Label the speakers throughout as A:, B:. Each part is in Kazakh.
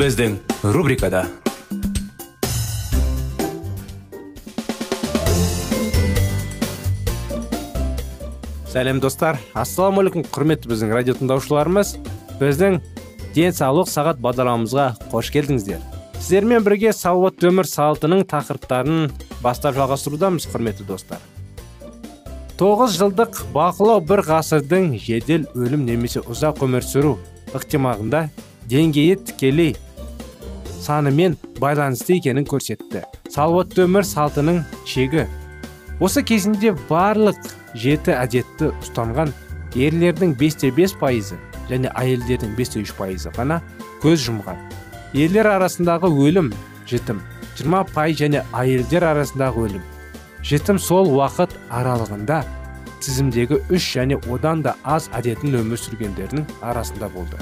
A: Біздің рубрикада сәлем достар. Ассалаумағалейкум құрметті біздің радио тыңдаушыларымыз. Біздің денсаулық сағат бағдарламамызға қош келдіңіздер. Сіздермен бірге салауатты өмір салтының тақырыптарын бастап жалғастырудамыз құрметті достар. Тоғыз жылдық бақылау бір ғасырдың жедел өлім немесе ұзақ өмір сүру ықтимағында деңгейі тікелей санымен байланысты екенін көрсетті. Салауатты өмір салтының шегі. Осы кезінде барлық жеті әдетті ұстанған ерлердің бесте бес пайызы және әйелдердің бесте үш пайызы ғана көз жұмған. Ерлер арасындағы өлім жітім 20 пай және әйелдер арасындағы өлім жітім сол уақыт аралығында тізімдегі үш және одан да аз әдетін өмір сүргендердің арасында болды.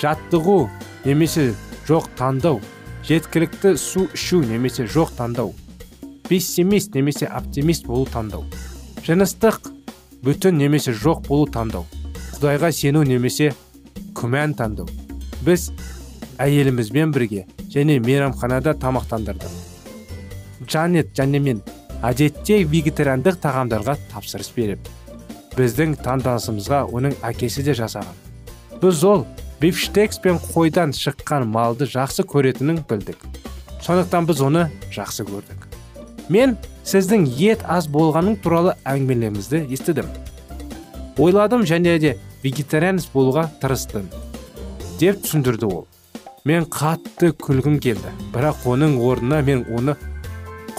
A: Жаттығу немесе жоқ таңдау. Жеткілікті су ішу немесе жоқ таңдау. Пессимист немесе оптимист болу таңдау. Жыныстық бүтін немесе жоқ болу таңдау. Құдайға сену немесе күмән таңдау. Біз әйелімізбен бірге және мейрамханада тамақтандырдық. Джанет және мен әдетте вегетариандық тағамдарға тапсырыс беріп біздің таңданысымызға оның әкесі де жасаған. Біз ол бифштекс пен қойдан шыққан малды жақсы көретінін білдік. Сондықтан біз оны жақсы көрдік. Мен сіздің ет аз болғаның туралы әңгімелеріңізді естідім. Ойладым және де вегетарианец болуға тырыстым деп түсіндірді ол. Мен қатты күлгім келді бірақ оның орнына мен оны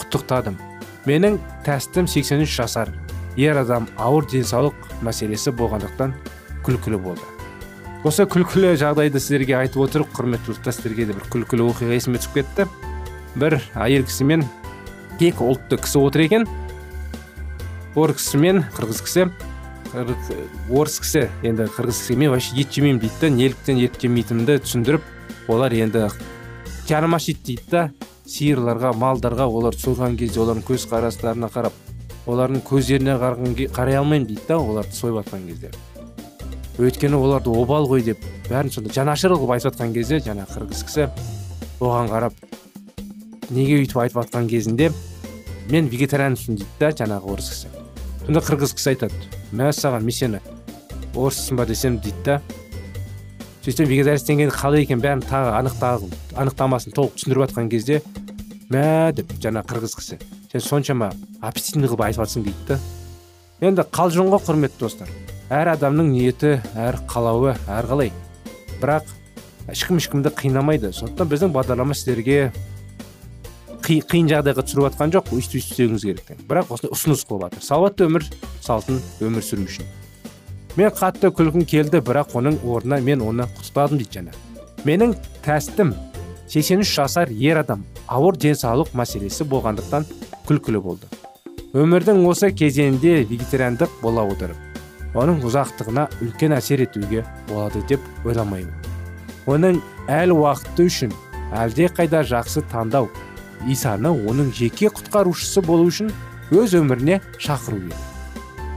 A: құттықтадым. Менің тәстім 83 жасар ер адам ауыр денсаулық мәселесі болғандықтан күлкілі болды. Осы күлкілі жағдайды сіздерге айтып отырып құрметті достар сіздерге де бір күлкілі оқиға есіме түсіп кетті. Бір әйел кісімен екі ұлтты кісі отыр екен. Орыс кісі мен қырғыз кісі. Орыс кісі енді қырғыз кісіге мен вообще ет жемеймін дейді да неліктен ет жемейтінімді түсіндіріп олар енді жармашит дейді да сиырларға малдарға олар сойған кезде олардың көз қарастарына қарап олардың көздеріне қарай алмаймын дейді да оларды сойып жатқан кезде. Өйткені оларды обал ғой деп бәрін сонда жанашыр қылып айтып жатқан кезде жаңа қырғыз кісі оған қарап неге өйтіп айтып жатқан кезінде мен вегетарианпын дейді да жаңағы орыс кісі. Сонда қырғыз кісі айтады мәссаған мен сені орыссың ба десем дейді да. Сөйтсем вегетарианец деген қалай екен бәрін тағы анықтамасын толық түсіндіріп жатқан кезде мә деп жаңа қырғыз кісі сен соншама аппетитный қылып айтып жатсың дейді да. Енді қалжың ғой құрметті достар. Әр адамның ниеті әр қалауы әрқалай бірақ ешкім ешкімді қинамайды. Сондықтан біздің бағдарлама сіздерге қиын жағдайға түсіріп жатқан жоқ өйстіп істеуіңіз керек бірақ осындай ұсыныс қылып жатыр. Салауатты өмір салтын өмір сүру үшін. Мен қатты күлкім келді бірақ оның орнына мен оны құттықтадым дейді жаңа. Менің тәстім 83 жасар ер адам ауыр денсаулық мәселесі болғандықтан күлкілі болды. Өмірдің осы кезеңінде вегетариандық бола отырып оның ұзақтығына үлкен әсер етуге болады деп ойламаймын. Оның әл уақыты үшін әлде қайда жақсы таңдау исаны оның жеке құтқарушысы болу үшін өз өміріне шақыру еді.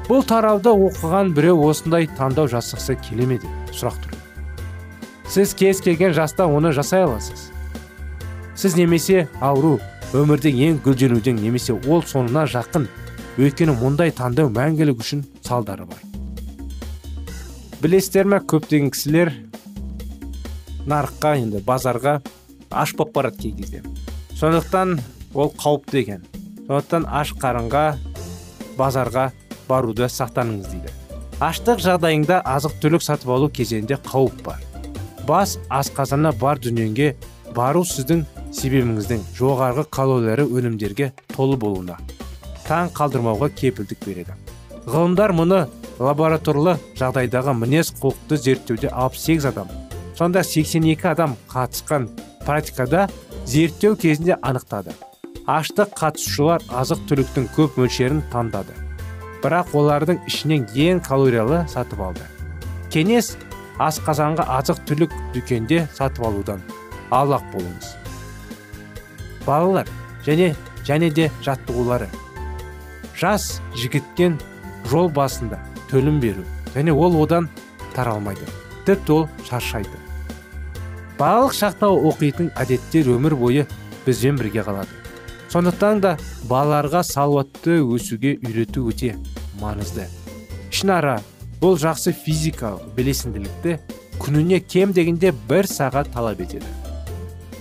A: Бұл тарауды оқыған біреу осындай таңдау жасақсы келе ме деп сұрақ тұр. Сіз кез келген жаста оны жасай аласыз. Сіз немесе ауру өмірдің ең гүлденудің немесе ол соңына жақын өйткені мұндай таңдау мәңгілік үшін салдары бар. Білесіздер ме көптеген кісілер нарыққа енді базарға аш болып барады кей кезде. Сондықтан ол қауіпті екен. Сондықтан аш қарынға базарға баруды сақтаныңыз дейді. Аштық жағдайында азық түлік сатып алу кезеңінде қауіп бар. Бас асқазана бар дүниеге бару сіздің себебіңіздің жоғарғы калориялы өнімдерге толы болуына таң қалдырмауға кепілдік береді. Ғылымдар мұны лабораторлы жағдайдағы мінез құлықты зерттеуде 68 адам. Сонда 82 адам қатысқан практикада зерттеу кезінде анықтады. Аштық қатысушылар азық түліктің көп мөлшерін таңдады. Бірақ олардың ішінен ең калориялы сатып алды. Кеңес асқазанға азық түлік дүкенде сатып алудан аулақ болыңыз. Балалар және және де жаттығулары. Жас жігіттен жол басында. Төлім беру және ол одан таралмайды. Тіпті ол шаршайды. Балалық шақта оқитын әдеттер өмір бойы бізбен бірге қалады. Сондықтан да балаларға салауатты өсуге үйрету өте маңызды. Ішінара бұл жақсы физикалық белесінділікті күніне кем дегенде бір сағат талап етеді.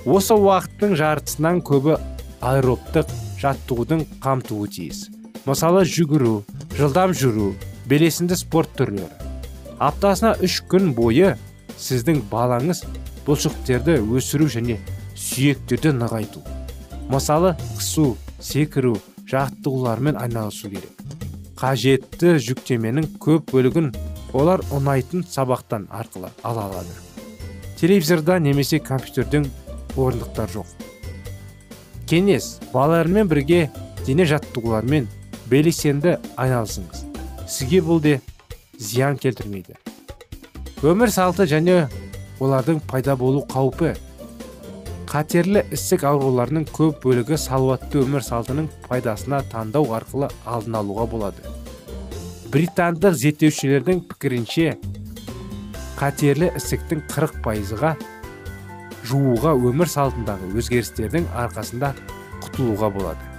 A: Осы уақыттың жартысынан көбі аэробтық жаттығудың қамтуы тиіс. Мысалы жүгіру жылдам жүру белесінді спорт түрлері аптасына үш күн бойы сіздің балаңыз бұлшықтерді өсіру және сүйектерді нығайту мысалы қысу секіру жаттығулармен айналысу керек. Қажетті жүктеменің көп бөлігін олар ұнайтын сабақтан арқылы ала алады. Телевизорда немесе компьютердің орындықтар жоқ. Кеңес балалармен бірге дене жаттығулармен белсенді айналысыңыз. Сізге бұл де зиян келтірмейді. Өмір салты және олардың пайда болу қаупі. Қатерлі ісік ауруларының көп бөлігі салауатты өмір салтының пайдасына таңдау арқылы алдын алуға болады. Британдық зерттеушілердің пікірінше қатерлі ісіктің 40 пайызға жууға өмір салтындағы өзгерістердің арқасында құтылуға болады.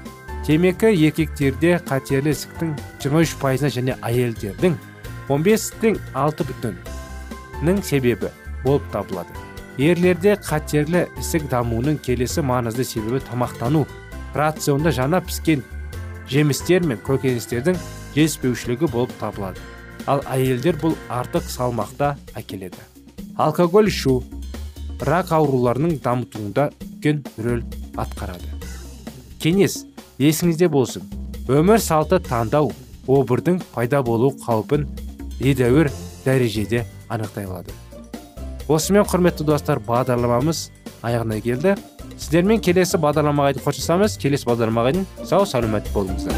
A: Темекі еркектерде қатерлі ісіктің 23 пайызына және әйелдердің 15-тің 6 бүтіннің себебі болып табылады. Ерлерде қатерлі ісік дамуының келесі маңызды себебі тамақтану. Рационда жаңа піскен жемістер мен көкөністердің жетіспеушілігі болып табылады. Ал әйелдер бұл артық салмақта әкеледі. Алкоголь ішу рак ауруларының дамытуында үлкен рөл атқарады. Кеңес есіңізде болсын. Өмір салты таңдау обырдың пайда болу қаупін едәуір дәрежеде анықтай алады осымен құрметті достар бағдарламамыз аяғына келді. Сіздермен келесі бағдарламаға дейін қоштасамыз. Келесі бағдарламаға дейін сау саламат болыңыздар.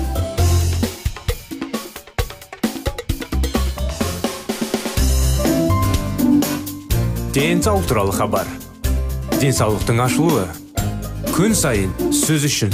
B: Денсаулық туралы хабар. Денсаулықтың ашылуы. Күн сайын сөз үшін.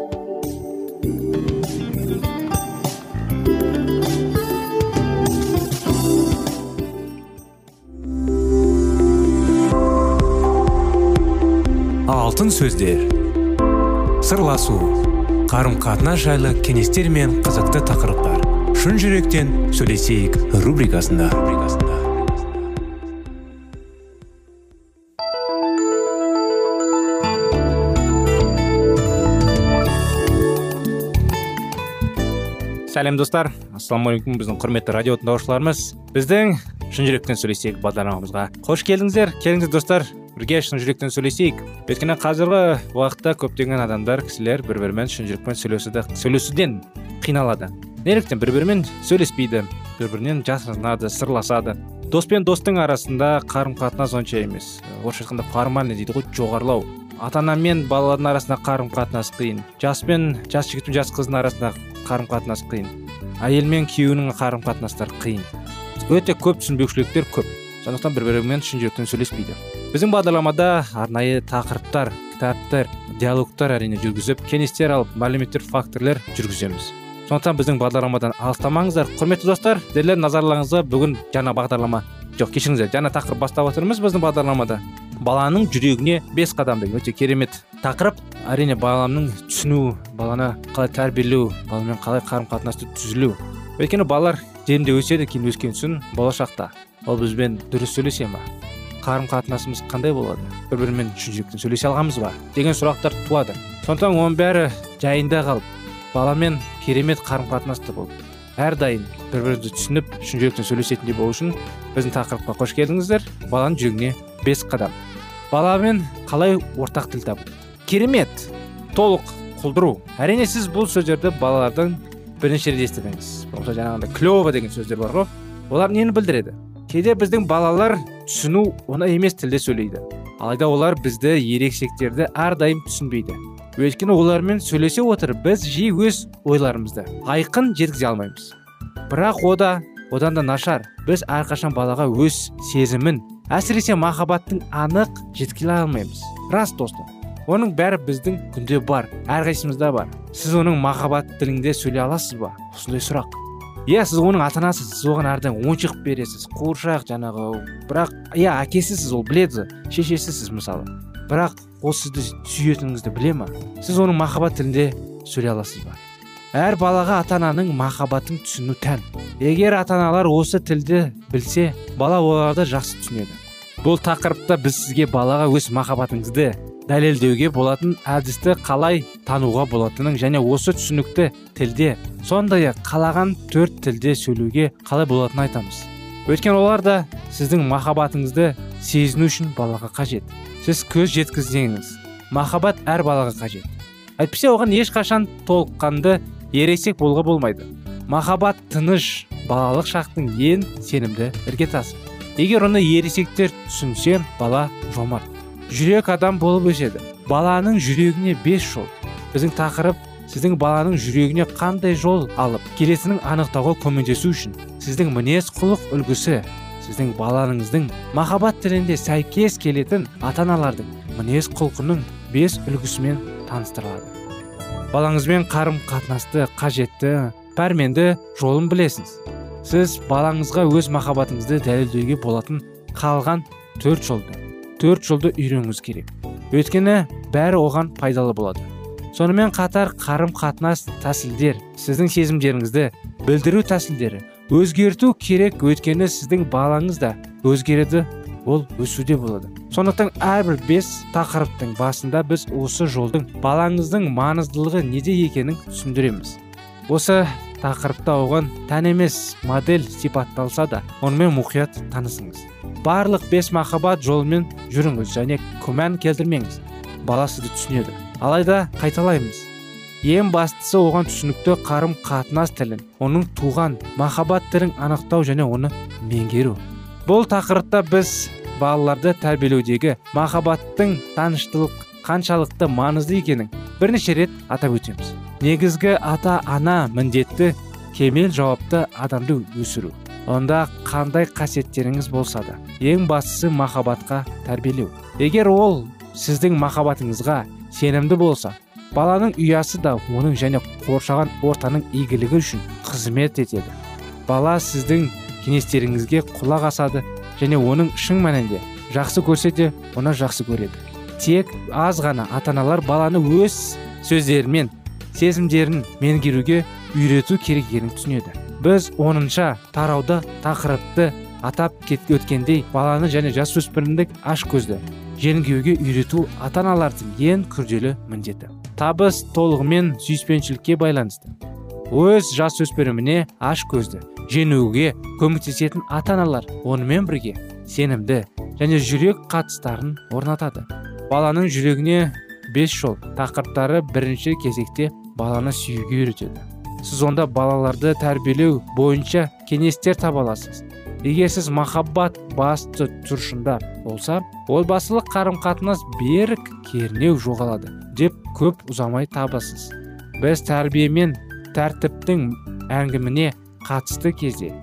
B: Алтын сөздер. Сырласу қарым қатынас жайлы кеңестер мен қызықты тақырыптар. Шын жүректен сөйлесейік рубрикасында.
A: Сәлем достар. Ассалаумағалейкум біздің құрметті радио тыңдаушыларымыз. Біздің шын жүректен сөйлесейік бағдарламамызға. Қош келдіңіздер. Келіңіздер достар. Бірге шын жүректен сөйлесейік. Өйткені қазіргі уақытта көптеген адамдар кісілер бір бірімен шын жүрекпен сөйлесуді сөйлесуден қиналады. Неліктен бір бірімен сөйлеспейді бір бірінен жасырынады сырласады. Дос пен достың арасында қарым қатынас онша емес. Орысша айтқанда формальный дейді ғой жоғарылау ата ана мен балалардың арасында қарым қатынас қиын. Жас пен жас жігіт пен жас қыздың арасында қарым қатынас қиын. Әйел мен күйеуінің қарым қатынастары қиын. Өте көп түсінбеушіліктер көп. Сондықтан бір бірімен шын жүректен сөйлеспейді. Біздің бағдарламада арнайы тақырыптар кітаптар диалогтар әрине жүргізіп кеңестер алып мәліметтер факторлер жүргіземіз. Сондықтан біздің бағдарламадан алыстамаңыздар құрметті достар сіздердің назарларыңызға бүгін жаңа бағдарлама. Жоқ кешіріңіздер жаңа тақырып бастап отырмыз біздің бағдарламада. Баланың жүрегіне бес қадам деген өте керемет тақырып. Әрине баланың түсіну баланы қалай тәрбиелеу баламен қалай қарым қатынасты түзілу. Өйткені балалар жерінде өседі кейін өскен соң болашақта. Ол бізбен дұрыс сөйлесе ма? Қарым қатынасымыз қандай болады? Бір бірімен шын жүректен сөйлесе аламыз ба? Деген сұрақтар туады. Сондықтан оның бәрі жайында қалып баламен керемет қарым қатынаста болып әрдайым бір бірімізді түсініп шын жүректен сөйлесетіндей болу үшін біздің тақырыпқа қош келдіңіздер. Баланың жүрегіне бес қадам. Баламен қалай ортақ тіл табу? Керемет! Толық құлдыру. Әрине сіз бұл сөздерді балалардан бірнеше рет естідіңіз. Болмаса жаңағындай клево деген сөздер бар ғой. Олар нені білдіреді? Кейде біздің балалар түсіну оңай емес тілде сөйлейді. Алайда олар бізді ерекшеліктерді әрдайым түсінбейді. Өйткені олармен сөйлесе отырып біз жиі өз ойларымызды айқын жеткізе алмаймыз. Бірақ ода одан да нашар. Біз әрқашан балаға өз сезімін әсіресе махаббаттың анық жеткіле алмаймыз. Рас достым оның бәрі біздің күнде бар әрқайсымызда бар. Сіз оның махаббат тілінде сөйлей аласыз ба? Осындай сұрақ. Иә сіз оның ата сіз оған әрдайым ойыншық бересіз қуыршақ жаңағы бірақ иә әкесісіз ол біледі шешесісіз мысалы. Бірақ ол сізді сүйетініңізді біле ма? Сіз оның махаббат тілінде сөйлей аласыз ба? Әр балаға ата ананың махаббатын түсіну тән. Егер ата аналар осы тілді білсе бала оларды жақсы түсінеді. Бұл тақырыпта біз сізге балаға өз махаббатыңызды дәлелдеуге болатын әдісті қалай тануға болатынын және осы түсінікті тілде сондай ақ қалаған төрт тілде сөйлеуге қалай болатынын айтамыз. Өйткені олар да сіздің махаббатыңызды сезіну үшін балаға қажет. Сіз көз жеткізсеңіз махаббат әр балаға қажет. Әйтпесе оған ешқашан толыққанды ересек болуға болмайды. Махаббат тыныш балалық шақтың ең сенімді іргетасы. Егер оны ересектер түсінсе бала жомарт. Жүрек адам болып өседі. Баланың жүрегіне бес жол біздің тақырып сіздің баланың жүрегіне қандай жол алып келетінін анықтауға көмектесу үшін сіздің мінез құлық үлгісі сіздің балаңыздың махаббат тілінде сәйкес келетін ата аналардың мінез құлқының бес үлгісімен таныстырылады. Балаңызбен қарым қатынасты қажетті пәрменді жолын білесіз. Сіз балаңызға өз махаббатыңызды дәлелдеуге болатын қалған төрт жолды төрт жолды үйренуіңіз керек. Өйткені бәрі оған пайдалы болады. Сонымен қатар қарым қатынас тәсілдер сіздің сезімдеріңізді білдіру тәсілдері өзгерту керек өйткені сіздің балаңыз да өзгереді ол өсуде болады. Сондықтан әрбір бес тақырыптың басында біз осы жолдың балаңыздың маңыздылығы неде екенін түсіндіреміз. Осы тақырыпта оған тән емес модель сипатталса да онымен мұқият танысыңыз. Барлық бес махаббат жолымен жүріңіз және күмән келтірмеңіз. Бала сізді түсінеді. Алайда қайталаймыз. Ең бастысы оған түсінікті қарым қатынас тілін оның туған махаббат тілін анықтау және оны меңгеру. Бұл тақырыпта біз балаларды тәрбиелеудегі махаббаттың таныштылық қаншалықты маңызды екенін бірнеше рет атап өтеміз. Негізгі ата ана міндетті кемел жауапты адамды өсіру. Онда қандай қасиеттеріңіз болса да ең бастысы махаббатқа тәрбиелеу. Егер ол сіздің махаббатыңызға сенімді болса баланың ұясы да оның және қоршаған ортаның игілігі үшін қызмет етеді. Бала сіздің кеңестеріңізге құлақ асады және оның шын мәнінде жақсы көрсе де оны жақсы көреді. Тек аз ғана ата аналар баланы өз сөздерімен сезімдерін меңгеруге үйрету керек екенін түсінеді. Біз онынша тарауда тақырыпты атап кет өткендей баланы және жасөспірімдік аш көзді жеңгеуге үйрету ата аналардың ең күрделі міндеті. Табыс толығымен сүйіспеншілікке байланысты. Өз жасөспіріміне аш көзді жеңуге көмектесетін ата аналар онымен бірге сенімді және жүрек қатыстарын орнатады. Баланың жүрегіне бес жол тақырыптары бірінші кезекте баланы сүюге үйретеді. Сіз онда балаларды тәрбиелеу бойынша кеңестер таба аласыз. Егер сіз махаббат басты тұршында болса отбасылық қарым қатынас берік кернеу жоғалады деп көп ұзамай табасыз. Біз тәрбие мен тәртіптің әңгіміне қатысты кезде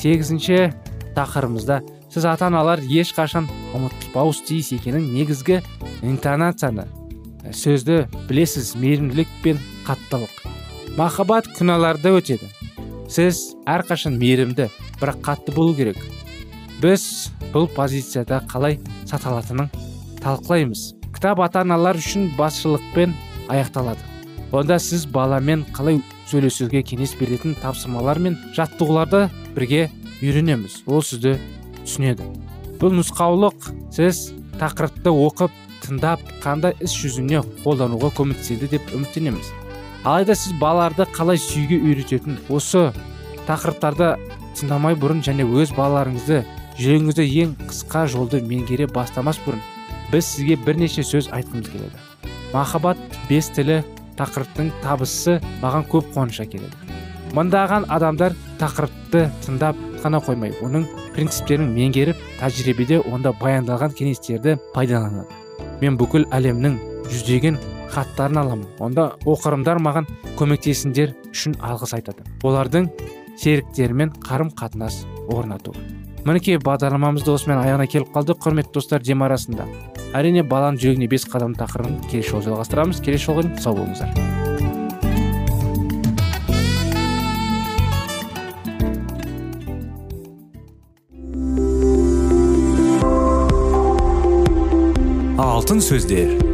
A: сегізінші тақырыбымызда сіз ата аналар ешқашан ұмытпауыз тиіс екенін негізгі интонацияны сөзді білесіз мейірімділік пен қаттылық. Махаббат күнәларды өтеді. Сіз әрқашан мейірімді бірақ қатты болу керек. Біз бұл позицияда қалай саталатынын талқылаймыз. Кітап ата аналар үшін басшылықпен аяқталады. Онда сіз баламен қалай сөйлесуге кеңес беретін тапсырмалар мен жаттығуларды бірге үйренеміз. Ол сізді түсінеді. Бұл нұсқаулық сіз тақырыпты оқып тыңдап қандай іс жүзіне қолдануға көмектеседі деп үміттенеміз. Алайда сіз балаларды қалай сүюге үйрететін осы тақырыптарды тыңдамай бұрын және өз балаларыңызды жүрегіңізде ең қысқа жолды меңгере бастамас бұрын біз сізге бірнеше сөз айтқымыз келеді. Махаббат бес тілі тақырыптың табысы маған көп қуаныш әкеледі мыңдаған адамдар тақырыпты тыңдап қана қоймай оның принциптерін меңгеріп тәжірибеде онда баяндалған кеңестерді пайдаланады. Мен бүкіл әлемнің жүздеген хаттарын аламын. Онда оқырымдар маған көмектесіңдер үшін алғыс айтады. Олардың серіктерімен қарым қатынас орнату. Мінекей бағдарламамыз да осымен аяғына келіп қалды. Құрметті достар дем арасында. Әрине баланың жүрегіне бес қадам тақырыбын келесі жолы жалғастырамыз. Келесі жолға сау болыңыздар.
B: Алтын сөздер.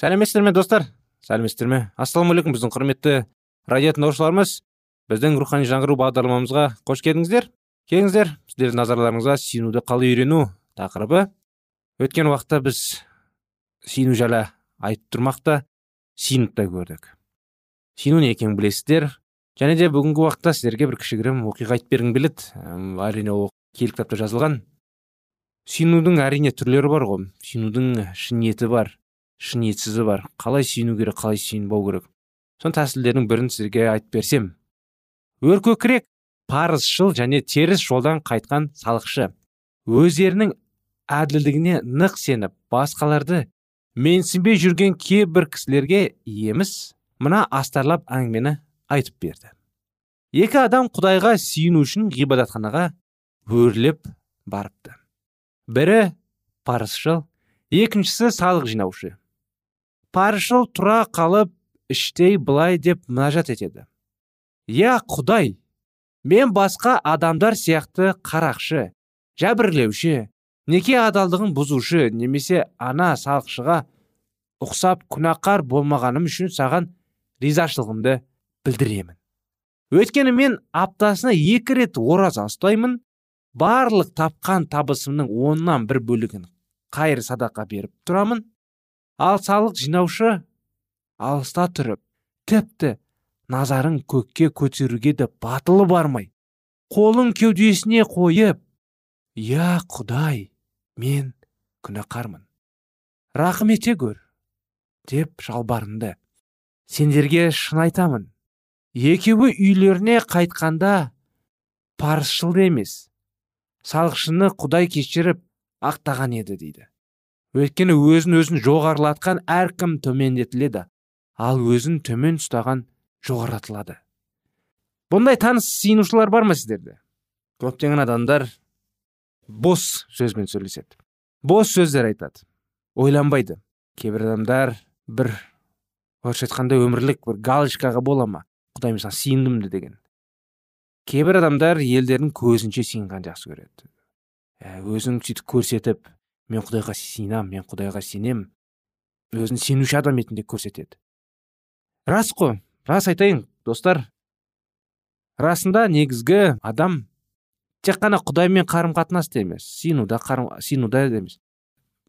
A: Сәлеметсіздер ме достар. Сәлеметсіздер ме ассалаумағалейкум біздің құрметті радио тыңдаушыларымыз біздің рухани жаңғыру бағдарламамызға қош келдіңіздер. Келіңіздер. Сіздердің назарларыңызға сүйінуді қалай үйрену тақырыбы. Өткен уақытта біз сүйіну жайлы айтып тұрмақта сүйініп та көрдік. Сүйіну не екенін білесіздер. Және де бүгінгі уақытта сіздерге бір кішігірім оқиға айтып бергім келеді. Әрине ол киелі кітапта жазылған. Сүйінудің әрине түрлері бар ғой. Сүйінудің шын ниеті бар. Шын бар. Қалай сүйіну керек қалай сүйінбау керек? Соның тәсілдерінің бірін сіздерге айтып берсем. Өркөкірек парызшыл және теріс жолдан қайтқан салықшы. Өздерінің әділдігіне нық сеніп басқаларды менсінбей жүрген кейбір кісілерге еміс мына астарлап әңгімені айтып берді. Екі адам құдайға сүйіну үшін ғибадатханаға өрлеп барыпты. Бірі парызшыл екіншісі салық жинаушы. Парызшыл тұра қалып іштей былай деп мұнажат етеді. Иә құдай мен басқа адамдар сияқты қарақшы жәбірлеуші неке адалдығын бұзушы немесе ана салықшыға ұқсап күнәқар болмағаным үшін саған ризашылығымды білдіремін. Өйткені мен аптасына екі рет ораза ұстаймын барлық тапқан табысымның оннан бір бөлігін қайыр садақа беріп тұрамын ал салық жинаушы алыста тұрып тіпті назарын көкке көтеруге де батылы бармай қолын кеудесіне қойып иә құдай мен күнәқармын рақым ете көр деп жалбарынды. Сендерге шын айтамын екеуі үйлеріне қайтқанда парызшыл емес салықшыны құдай кешіріп ақтаған еді дейді. Өйткені өзін өзін жоғарылатқан әркім төмендетіледі ал өзін төмен ұстаған жоғарылатылады. Бұндай таныс сиынушылар бар ма сіздерде? Көптеген адамдар бос сөзбен сөйлеседі бос сөздер айтады ойланбайды. Кейбір адамдар бір орысша айтқанда өмірлік бір галочкаға бола ма? Құдай мысалы сиындым деген. Кейбір адамдар елдердің көзінше сиынғанды жақсы көреді. Ә, өзін сөйтіп көрсетіп мен құдайға сиынам мен құдайға сенем өзін сенуші адам ретінде көрсетеді. Рас қой рас айтайын достар. Расында негізгі адам тек қана құдаймен қарым қатынаста емес сиынуда қарым сиынуда емес.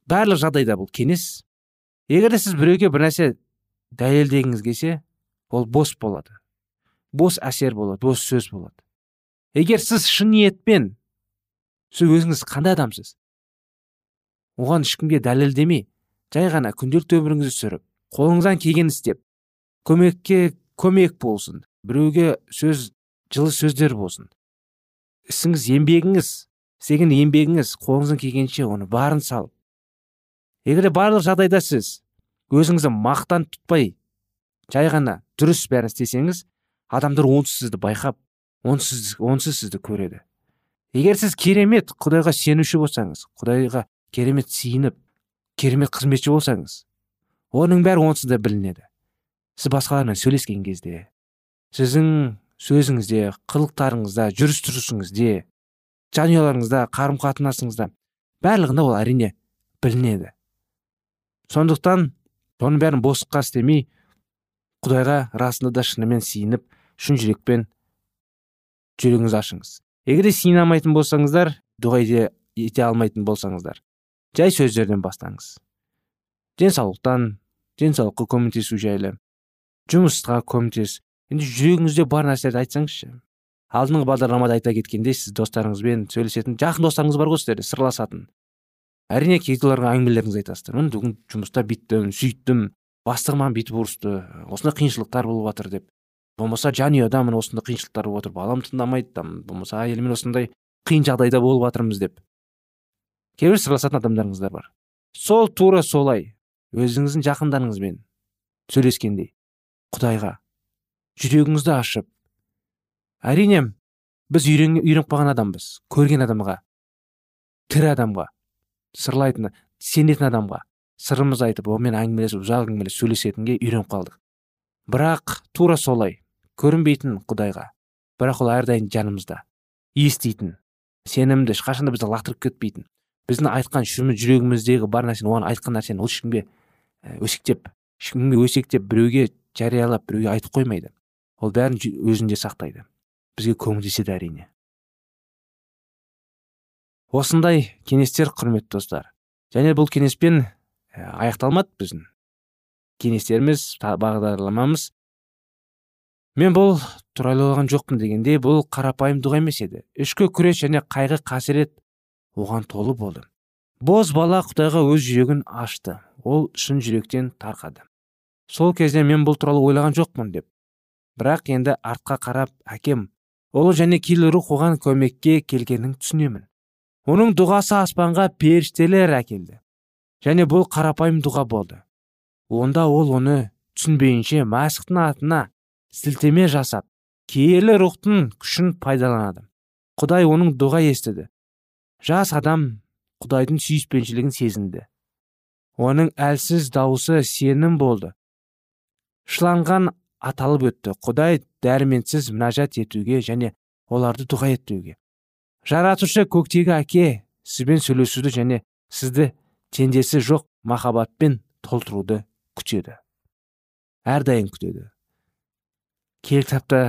A: Барлық жағдайда бұл кеңес. Егер де сіз біреуге бір нәрсе дәлелдегіңіз келсе ол бос болады. Бос әсер болады бос сөз болады. Егер сіз шын ниетпен сіз өзіңіз қандай адамсыз? Оған ешкімге дәлелдемей жай ғана күнделікті өміріңізді сүріп қолыңыздан келгенін істеп көмекке көмек болсын біреуге сөз жылы сөздер болсын. Ісіңіз еңбегіңіз істеген еңбегіңіз қолыңыздан келгенше оны барын салып. Егер барлық жағдайда сіз өзіңізді мақтан тұтпай жай ғана дұрыс бәрін істесеңіз адамдар онсыз сізді байқап онсыз, онсыз сізді көреді. Егер сіз керемет құдайға сенуші болсаңыз құдайға керемет сиініп керемет қызметші болсаңыз оның бәрі онсыз да білінеді. Сіз басқалармен сөйлескен кезде сіздің сөзіңізде қылықтарыңызда жүріс тұрысыңызде жанұяларыңызда қарым қатынасыңызда барлығында ол әрине білінеді. Сондықтан оның бәрін босқа істемей құдайға расында да шынымен сиініп шын жүрекпен жүрегіңізді ашыңыз. Егер де сиіне алмайтын болсаңыздар дұға ете алмайтын болсаңыздар жай сөздерден бастаңыз. Денсаулықтан денсаулыққа көмектесу жайлы жұмысқа көмектес. Енді жүрегіңізде бар нәрселерді айтсаңызшы. Алдыңғы бағдарламада айта кеткендей сіз достарыңызбен сөйлесетін жақын достарыңыз бар ғой сіздерде сырласатын. Әрине кейде оларға әңгімелеріңізді айтасыздар. Міне бүгін жұмыста бүйттім сөйттім бастығым маған бүйтіп ұрысты осындай қиыншылықтар болып жатыр деп. Болмаса жанұяда міне осындай қиыншылықтар болып жатыр балам тыңдамайды там. Болмаса әйеліммен осындай қиын жағдайда болып жатырмыз деп. Кейбір сырласатын адамдарыңыздар бар. Сол тура солай. Өзіңіздің жақындарыңызбен сөйлескендей. Құдайға. Жүрегіңізді ашып. Әрине біз үйреніп қалған адамбыз. Көрген адамға. Тірі адамға. Сырлайтын сенетін адамға. Сырымыз айтып онымен әңгімелесіп ұзақ әңгімелесіп сөйлесетінге үйреніп қалдық. Бірақ тура солай. Көрінбейтін құдайға. Бірақ ол әрдайым жанымызда. Еститін. Сенімді ешқашан да бізді лақтырып кетпейтін. Біздің айтқан жүрегіміздегі бар нәрсені оған айтқан нәрсені ол ешкімге өсектеп ешкімге өсектеп біреуге жариялап біреуге айтып қоймайды. Ол бәрін өзінде сақтайды. Бізге көмектеседі әрине. Осындай кеңестер құрметті достар. Және бұл кеңеспен аяқталмады біздің кеңестеріміз бағдарламамыз. Мен бұл туралы ойлаған жоқпын дегенде бұл қарапайым дұға емес еді. Ішкі күрес және қайғы қасірет оған толы болды. Боз бала құдайға өз жүрегін ашты. Ол шын жүректен тарқады. Сол кезде мен бұл туралы ойлаған жоқпын деп. Бірақ енді артқа қарап әкем ұлы және киелі рух оған көмекке келгенін түсінемін. Оның дұғасы аспанға періштелер әкелді. Және бұл қарапайым дұға болды. Онда ол оны түсінбейінше мәсіхтің атына сілтеме жасап киелі рухтың күшін пайдаланады. Құдай оның дұға естіді. Жас адам құдайдың сүйіспеншілігін сезінді. Оның әлсіз дауысы сенім болды. Шыланған аталып өтті. Құдай дәрменсіз мінәжат етуге және оларды дұға етуге жаратушы көктегі әке сізбен сөйлесуді және сізді теңдесі жоқ махаббатпен толтыруды күтеді. Әрдайым күтеді. Киелі кітапта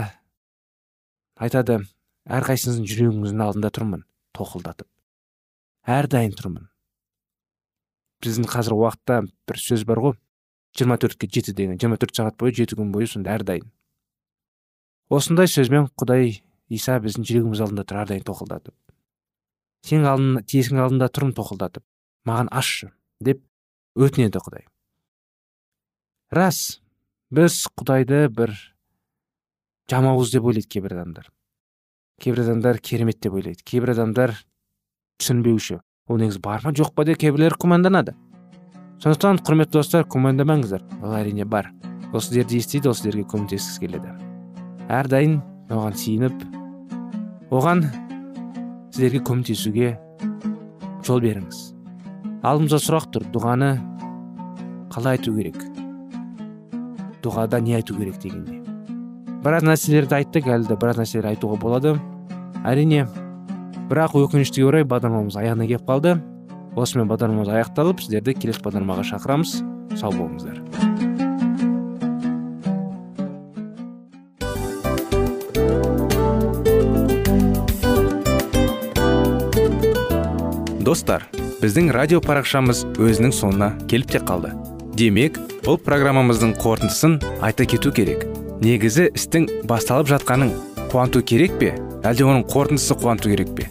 A: айтады әрқайсыңыздың жүрегіңіздің алдында тұрмын тоқылдатып. Әрдайым тұрмын. Біздің қазір уақытта бір сөз бар ғой. жиырма төртке жеті деген жиырма төрт сағат бойы жеті күн бойы сонда әрдайым. Осындай сөзбен құдай иса біздің жүрегіміз алдында тұр әрдайым тоқылдатып. Сенің алдың тесігің алдында тұрмын тоқылдатып. Маған ашшы деп өтінеді құдай. Рас біз құдайды бір жамауыз деп ойлайды кейбір адамдар. Кейбір адамдар керемет деп ойлайды. Кейбір адамдар ол негізі бар ма жоқ па деп кейбіреулер күмәнданады сондықтан құрметті достар күмәндамаңыздар ол әрине бар ол сіздерді естиді ол сіздерге көмектескісі келеді әрдайым оған сиініп оған сіздерге көмектесуге жол беріңіз алдымызда сұрақ тұр дұғаны қалай айту керек дұғада не айту керек дегенде біраз нәрселерді айттық әлі де біраз нәрселер айтуға болады әрине бірақ өкінішке орай бағдарламамыз аяғына келіп қалды. Осымен бағдарламамыз аяқталып сіздерді келесі бағдарламаға шақырамыз. Сау болыңыздар.
B: Достар біздің радио парақшамыз өзінің соңына келіп те қалды. Демек бұл программамыздың қорытындысын айта кету керек. Негізі істің басталып жатқанын қуанту керек пе? Әлде оның қорытындысы қуанту керек пе?